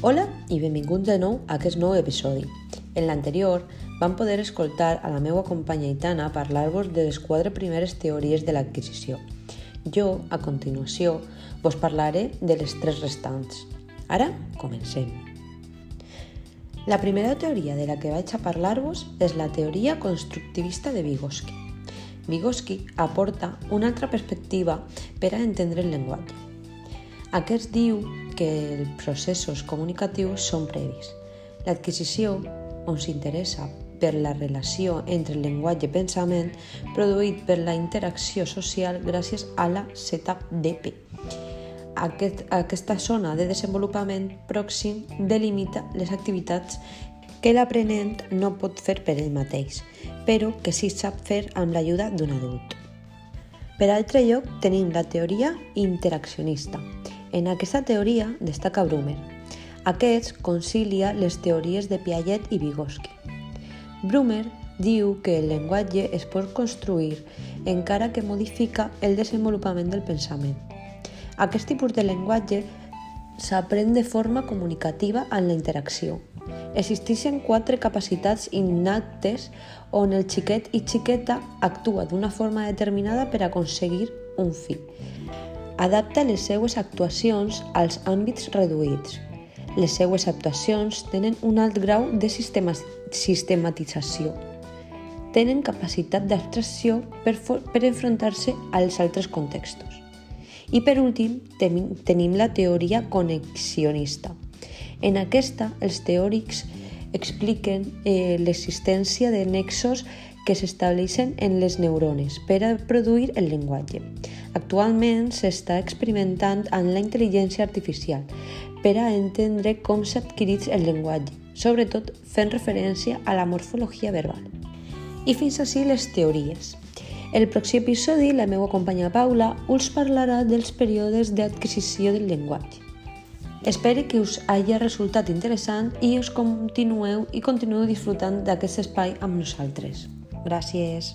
Hola i benvinguts de nou a aquest nou episodi. En l'anterior vam poder escoltar a la meva companya Itana parlar-vos de les quatre primeres teories de l'adquisició. Jo, a continuació, vos parlaré de les tres restants. Ara, comencem. La primera teoria de la que vaig a parlar-vos és la teoria constructivista de Vygotsky. Vygotsky aporta una altra perspectiva per a entendre el llenguatge. Aquest diu que els processos comunicatius són previs. L'adquisició, on s'interessa per la relació entre el llenguatge i pensament produït per la interacció social gràcies a la ZDP. Aquest, aquesta zona de desenvolupament pròxim delimita les activitats que l'aprenent no pot fer per ell mateix, però que sí sap fer amb l'ajuda d'un adult. Per altre lloc, tenim la teoria interaccionista, en aquesta teoria destaca Brumer. Aquest concilia les teories de Piaget i Vygotsky. Brumer diu que el llenguatge es pot construir encara que modifica el desenvolupament del pensament. Aquest tipus de llenguatge s'aprèn de forma comunicativa en la interacció. Existeixen quatre capacitats innates on el xiquet i xiqueta actua d'una forma determinada per aconseguir un fi adapta les seues actuacions als àmbits reduïts. Les seues actuacions tenen un alt grau de sistematització. Tenen capacitat d'abstracció per, per enfrontar-se als altres contextos. I per últim, tenim la teoria connexionista. En aquesta, els teòrics expliquen eh, l'existència de nexos que s'estableixen en les neurones per a produir el llenguatge. Actualment s'està experimentant amb la intel·ligència artificial per a entendre com s'adquireix el llenguatge, sobretot fent referència a la morfologia verbal. I fins així les teories. El pròxim episodi, la meva companya Paula us parlarà dels períodes d'adquisició del llenguatge. Espero que us hagi resultat interessant i us continueu i continueu disfrutant d'aquest espai amb nosaltres. Gràcies.